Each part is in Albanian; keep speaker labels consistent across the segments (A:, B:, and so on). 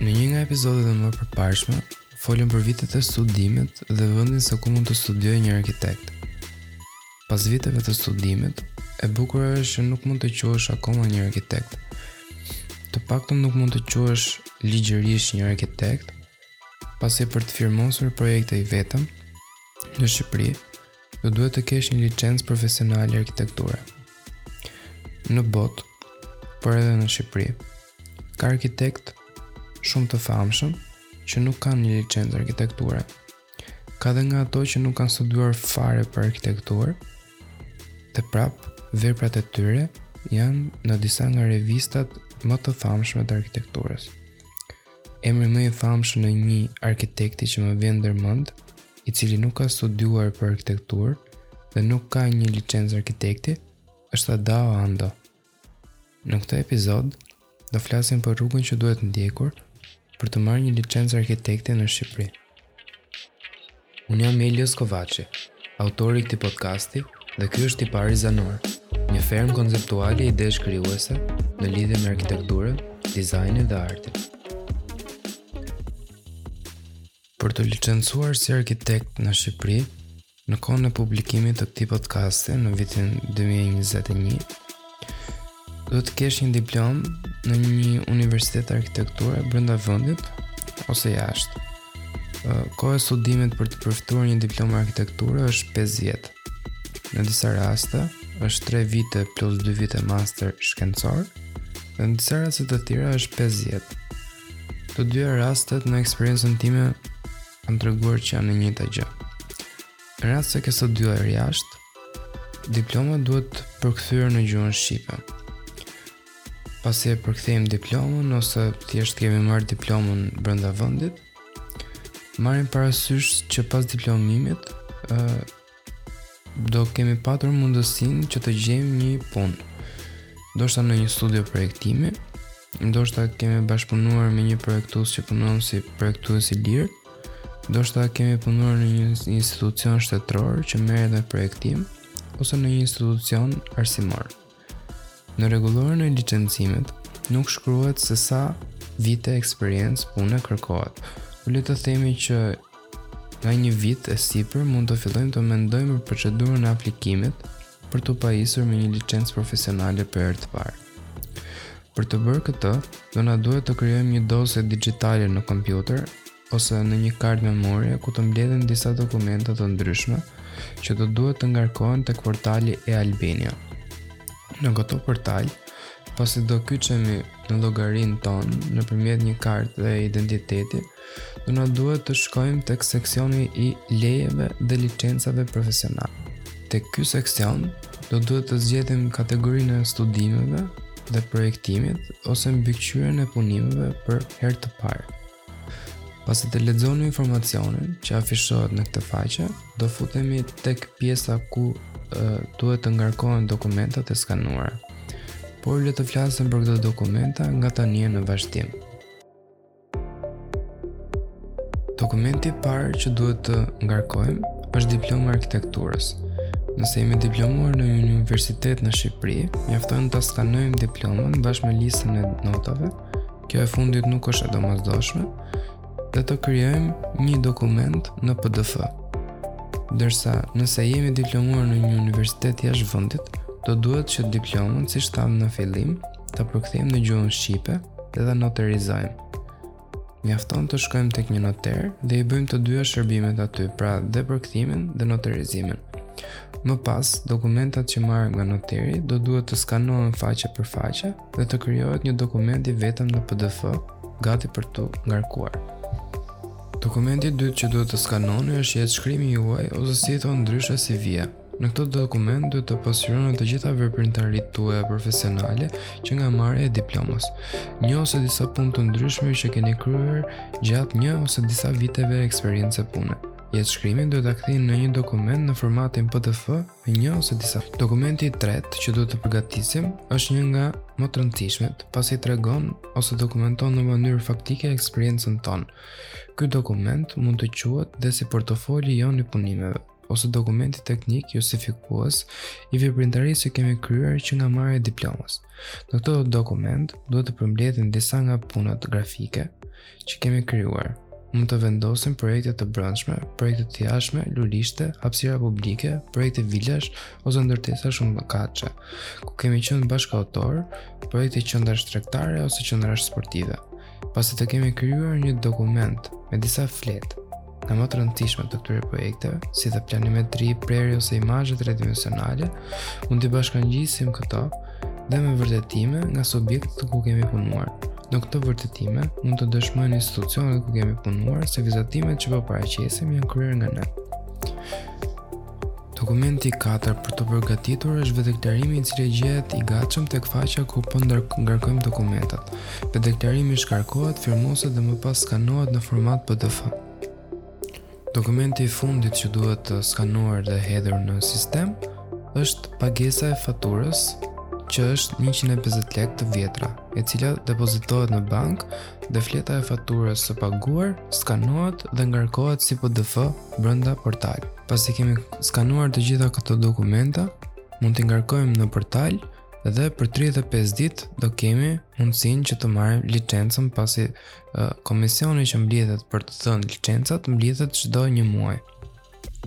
A: Në një nga epizodet e mëpërparshme, folëm për vitet e studimit dhe vendin se ku mund të studiojë një arkitekt. Pas viteve të studimit, e bukura është që nuk mund të quhesh akoma një arkitekt. Të paktën nuk mund të quhesh ligjërisht një arkitekt, pasi për të firmosur projekte i vetëm në Shqipëri, do duhet të kesh një licencë profesionale arkitekture. Në botë, por edhe në Shqipëri, ka arkitektë shumë të famshëm që nuk kanë një licencë arkitekture. Ka dhe nga ato që nuk kanë studiuar fare për arkitekturë, dhe prapë veprat e tyre janë në disa nga revistat më të famshme të arkitekturës. Emri më i famshëm i një arkitekti që më vjen ndër mend, i cili nuk ka studiuar për arkitekturë dhe nuk ka një licencë arkitekti, është Tadao Ando. Në këtë epizod, do flasim për rrugën që duhet ndjekur për të marrë një licencë arkitekti në Shqipëri. Unë jam Elios Kovaçi, autori i këtij podcasti dhe ky është Tipari Zanor, një fermë konceptuale idesh krijuese në lidhje me arkitekturën, dizajnin dhe artin. Për t'u licencuar si arkitekt në Shqipëri, Në kohën e publikimit të këtij podcasti në vitin 2021 do të kesh një diplomë në një universitet arkitekture brenda vendit ose jashtë. Koha e studimit për të përftuar një diplomë arkitekture është 5 vjet. Në disa raste është 3 vite plus 2 vite master shkencor, dhe në disa raste të tjera është 5 vjet. Të dyja rastet në eksperiencën time kanë treguar që janë e njëjta gjë. Në rast se ke studiuar jashtë, diploma duhet përkthyer në gjuhën shqipe. Pasi e përkthejmë diplomën ose thjesht kemi marrë diplomën brenda vendit, marrim parasysh që pas diplomimit, ë Do kemi patur mundësinë që të gjejmë një punë. Ndoshta në një studio projektimi, ndoshta kemi bashkëpunuar me një projektues që punon si projektues i lirë, ndoshta kemi punuar në një institucion shtetëror që merret me projektim ose në një institucion arsimor. Në rregulloren e licencimit nuk shkruhet se sa vite eksperiencë pune kërkohet. Por le të themi që nga një vit e sipër mund të fillojmë të mendojmë për procedurën e aplikimit për t'u pajisur me një licencë profesionale për herë të parë. Për të bërë këtë, do na duhet të krijojmë një dosje digjitale në kompjuter ose në një kartë memorie ku të mbledhen disa dokumenta të ndryshme që do duhet të ngarkohen tek portali e Albania. Në këtë portal, pasi do kyçemi në llogarinë tonë nëpërmjet një karte identiteti, do na duhet të shkojmë tek seksioni i lejeve dhe licencave profesionale. Tek ky seksion do duhet të zgjedhim kategorinë e studimeve dhe projektimit ose mbikëqyrjen e punimeve për herë të parë. Pasi të lexoni informacionin që afishohet në këtë faqe, do futemi tek pjesa ku duhet të ngarkohen dokumentat e skanuara. Por le të flasim për këto dokumenta nga tani në vazhdim. Dokumenti i parë që duhet të ngarkojmë është diploma e arkitekturës. Nëse jemi diplomuar në një universitet në Shqipëri, mjafton ta skanojmë diplomën bashkë me listën e notave kjo e fundit nuk është e domosdoshme, dhe të krijojmë një dokument në PDF. Ndërsa, nëse jemi diplomuar në një universitet jashtë vendit, do duhet që diplomën, siç thamë në fillim, ta përkthejmë në gjuhën shqipe dhe ta noterizojmë. Mjafton të shkojmë tek një noter dhe i bëjmë të dyja shërbimet aty, pra dhe përkthimin dhe noterizimin. Më pas, dokumentat që marrim nga noteri do duhet të skanohen faqe për faqe dhe të krijohet një dokument i vetëm në PDF gati për t'u ngarkuar. Dokumenti i dytë që duhet të skanoni është jetëshkrimi juaj ose si i thonë ndryshe CV-ja. Në këtë dokument duhet të pasqyroni të gjitha veprimtaritë tuaja profesionale që nga marrja e diplomës. Një ose disa punë të ndryshme që keni kryer gjatë një ose disa viteve eksperience pune. Jetëshkrimin duhet ta ktheni në një dokument në formatin PDF Me një ose disa. Dokumenti i tretë që duhet të përgatisim është një nga më të rëndësishmet, pasi tregon ose dokumenton në mënyrë faktike eksperiencën tonë. Ky dokument mund të quhet dhe si portofoli jonë i punimeve ose dokumenti teknik justifikues i veprimtarisë që kemi kryer që nga marrja e diplomës. Në këtë dokument duhet të përmblidhen disa nga punët grafike që kemi krijuar. Mund të vendosim projekte të brendshme, projekte të jashtme, lulishte, hapësira publike, projekte vilash ose ndërtesa shumëkatëshe, ku kemi qenë bashkëautor, projekte qendrash tregtare ose qendrash sportive. Pasi të kemi krijuar një dokument me disa fletë, Në më të rëndësishme të këtyre projekteve, si dhe planimetri, prerje ose imazhe tredimensionale, mund t'i bashkangjisim këto dhe me vërtetime nga subjektet ku kemi punuar. Në këto vërtetime, mund të dëshmojnë institucionet ku kemi punuar se vizatimet që po paraqesim janë kryer nga ne. Dokumenti i katërt për të përgatitur është vetëdeklarimi i cili gjehet i gatshëm tek faqja ku po ngarkojmë dokumentat. Vetëdeklarimi shkarkohet, firmoset dhe më pas skanohet në format PDF. Dokumenti i fundit që duhet të skanuar dhe hedhur në sistem është pagesa e faturës që është 150 lekë të vjetra, e cila depozitohet në bankë dhe fleta e faturës së paguar skanohet dhe ngarkohet si PDF brenda portal. Pasi kemi skanuar të gjitha këto dokumenta, mund t'i ngarkojmë në portal dhe për 35 ditë do kemi mundësinë që të marrim licencën pasi uh, komisioni që mblidhet për të dhënë licencat mblidhet çdo një muaj.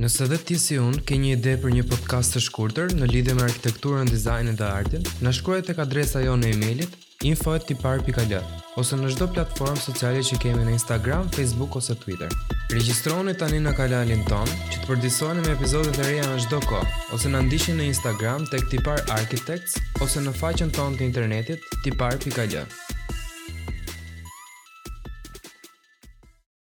A: Nëse dhe ti si unë ke një ide për një podcast të shkurtër në lidhje me arkitekturën, dizajnin dhe artin, na shkruaj tek adresa jonë e emailit Info at tipar.al ose në çdo platformë sociale që kemi në Instagram, Facebook ose Twitter. Regjistrohuni tani në kanalin tonë që të përditësoheni me epizodet e reja në çdo kohë, ose na ndiqni në Instagram tek Tipar Architects ose në faqen tonë të internetit tipar.al.